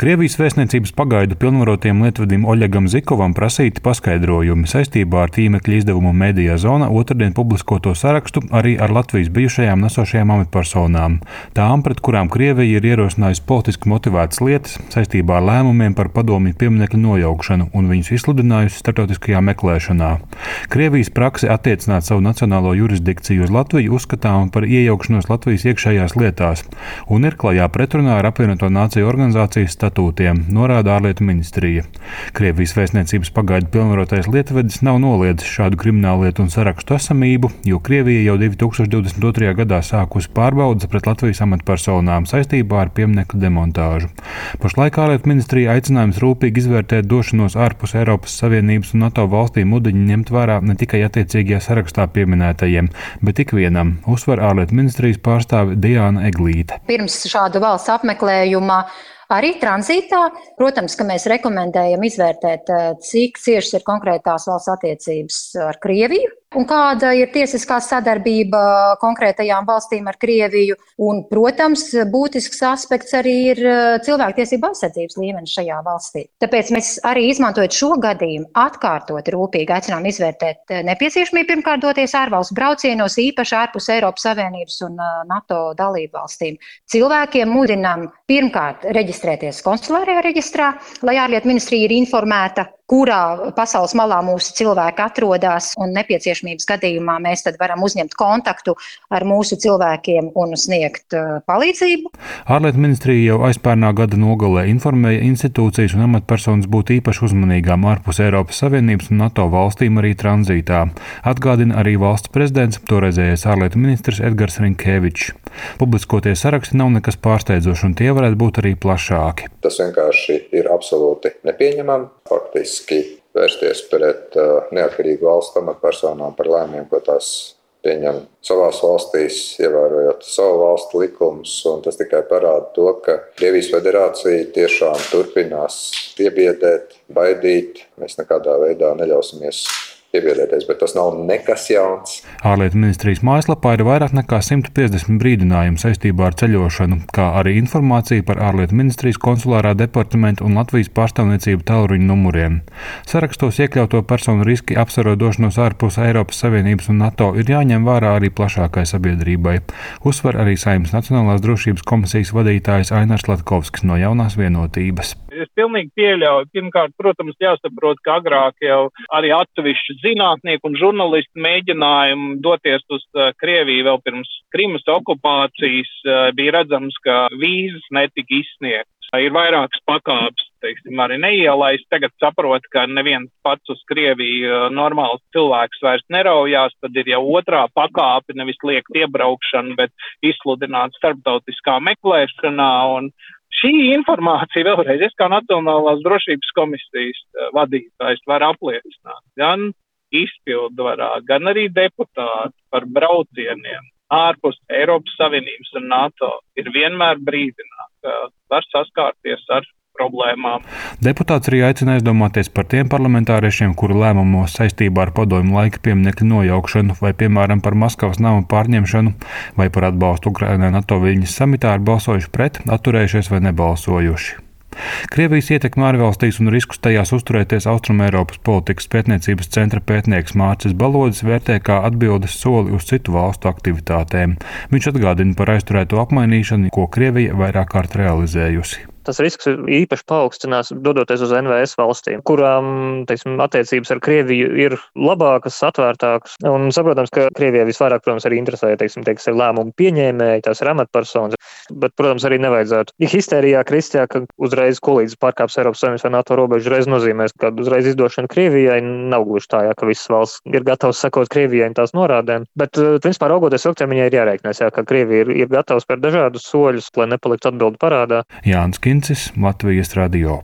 Krievijas vēstniecības pagaidu pilnvarotiem lietvadim Oļegam Zikovam prasīti paskaidrojumi saistībā ar tīmekļa izdevumu Mēdījā zona otrdien publiskoto sarakstu arī ar Latvijas bijušajām nesošajām amatpersonām. Tām, pret kurām Krievija ir ierosinājusi politiski motivētas lietas saistībā ar lēmumiem par padomju pieminiektu nojaukšanu un viņus izsludinājusi starptautiskajā meklēšanā. Krievijas prakse attiecināt savu nacionālo jurisdikciju uz Latviju uzskatām par iejaukšanos Latvijas iekšējās lietās un ir klajā pretrunā ar apvienoto nāciju organizācijas statūtiem, norāda ārlietu ministrija. Krievijas vēstniecības pagaidu pilnvarotais lietvedis nav noliedzis šādu krimināllietu un sarakstu esamību, jo Krievija jau 2022. gadā sākusi pārbaudas pret Latvijas amatpersonām saistībā ar pieminiektu demontāžu. Pašlaik ārlietu ministrija aicinājums rūpīgi izvērtēt došanos ārpus Eiropas Savienības un NATO valstīm mudiņu ņemt vērā ne tikai attiecīgajā sarakstā pieminētajiem, bet ikvienam, uzsver ārlietu ministrijas pārstāve Diana Eglīte. Pirms šāda valsts apmeklējuma Arī tranzītā, protams, ka mēs rekomendējam izvērtēt, eh, cik ciešas ir konkrētās valsts attiecības ar Krieviju, un kāda ir tiesiskā sadarbība konkrētajām valstīm ar Krieviju. Un, protams, būtisks aspekts arī ir eh, cilvēktiesība aizsardzības līmenis šajā valstī. Tāpēc mēs arī izmantojot šo gadījumu, atkārtot rūpīgi aicinām izvērtēt eh, nepieciešamību pirmkārt doties ārvalstu braucienos, īpaši ārpus Eiropas Savienības un eh, NATO dalību valstīm. Cilvēkiem mudinām pirmkārt reģistrēties konsulārajā reģistrā, lai ārlietu ministrija ir informēta kurā pasaules malā mūsu cilvēki atrodas, un nepieciešamības gadījumā mēs varam uzņemt kontaktu ar mūsu cilvēkiem un sniegt uh, palīdzību. Ārlietu ministrija jau aizpērnā gada nogalē informēja institūcijas un amatpersonas būt īpaši uzmanīgām ārpus Eiropas Savienības un NATO valstīm arī tranzītā. Atgādina arī valsts prezidents, toreizējais ārlietu ministrs Edgars Rinkevičs. Publiskotie saraksti nav nekas pārsteidzošs, un tie varētu būt arī plašāki. Tas vienkārši ir absolūti nepieņemami. Faktiski vērsties pret uh, neatkarīgu valstu amatpersonām par lēmumiem, ko tās pieņem savās valstīs, ievērojot savu valstu likumus. Tas tikai parāda to, ka Krievijas federācija tiešām turpinās piebiedēt, baidīt. Mēs nekādā veidā neļausimies piebiedēties, bet tas nav nekas jauns. Ārlietu ministrijas mājaslapā ir vairāk nekā 150 brīdinājumu saistībā ar ceļošanu, kā arī informācija par ārlietu ministrijas konsulārā departamentu un Latvijas pārstāvniecību tālruņa numuriem. Sarakstos iekļauto personu riski apsverot došanos ārpus Eiropas Savienības un NATO ir jāņem vērā arī plašākai sabiedrībai. Uzsver arī Saimnes Nacionālās drošības komisijas vadītājs Ainārs Latkovskis no jaunās vienotības. Es pilnīgi pieļauju. Pirmkārt, protams, jāsaprot, ka agrāk jau arī atsevišķi zinātnieki un žurnālisti mēģinājumi doties uz uh, Krieviju vēl pirms Krimas okupācijas uh, bija redzams, ka vīzas netika izsniegtas. Ir vairākas pakāpes, teiksim, arī neielaist. Tagad saprot, ka neviens pats uz Krieviju uh, normāls cilvēks vairs neraujās, tad ir jau otrā pakāpe, nevis liekt iebraukšanu, bet izsludināt starptautiskā meklēšanā. Un, Šī informācija vēlreiz es kā Nacionālās drošības komisijas eh, vadītājs var apliecināt gan izpildvarā, gan arī deputāti par braucieniem ārpus Eiropas Savienības un NATO ir vienmēr brīdināti, ka var saskārties ar problēmām. Deputāts arī aicina aizdomāties par tiem parlamentāriešiem, kuru lēmumos saistībā ar padomu laika pieminiektu nojaukšanu, vai, piemēram, par Maskavas namu pārņemšanu, vai par atbalstu Ukrainai NATO viņas samitā ir balsojuši pret, atturējušies vai nebalsojuši. Krievijas ietekme ārvalstīs un riskus tajās uzturēties Austrumēropas politikas pētniecības centra pētnieks Mārcis Balodis vērtē kā atbildes soli uz citu valstu aktivitātēm. Viņš atgādina par aizturēto apmainīšanu, ko Krievija vairāk kārt realizējusi tas risks īpaši paaugstinās, dodoties uz NVS valstīm, kurām teiksim, attiecības ar Krieviju ir labākas, atvērtākas. Un saprotams, ka Krievijai visvairāk, protams, arī interesē teiksim, ir lēmumu pieņēmēji, tās ir amatpersonas. Bet, protams, arī nevajadzētu histērijā kristijā, ka uzreiz kolīdz pārkāps Eiropas Savienības vai NATO robežu reiz nozīmēs, ka uzreiz izdošana Krievijai nav gluži tā, jā, ka visas valsts ir gatavas sekot Krievijai un tās norādēm. Bet, eh, principā, raugoties ilgtermiņā, ir jārēķinās, jā, ka Krievija ir, ir gatava spērt dažādus soļus, lai nepaliktu atbildi parādā. Jānis Kincis, Latvijas radio.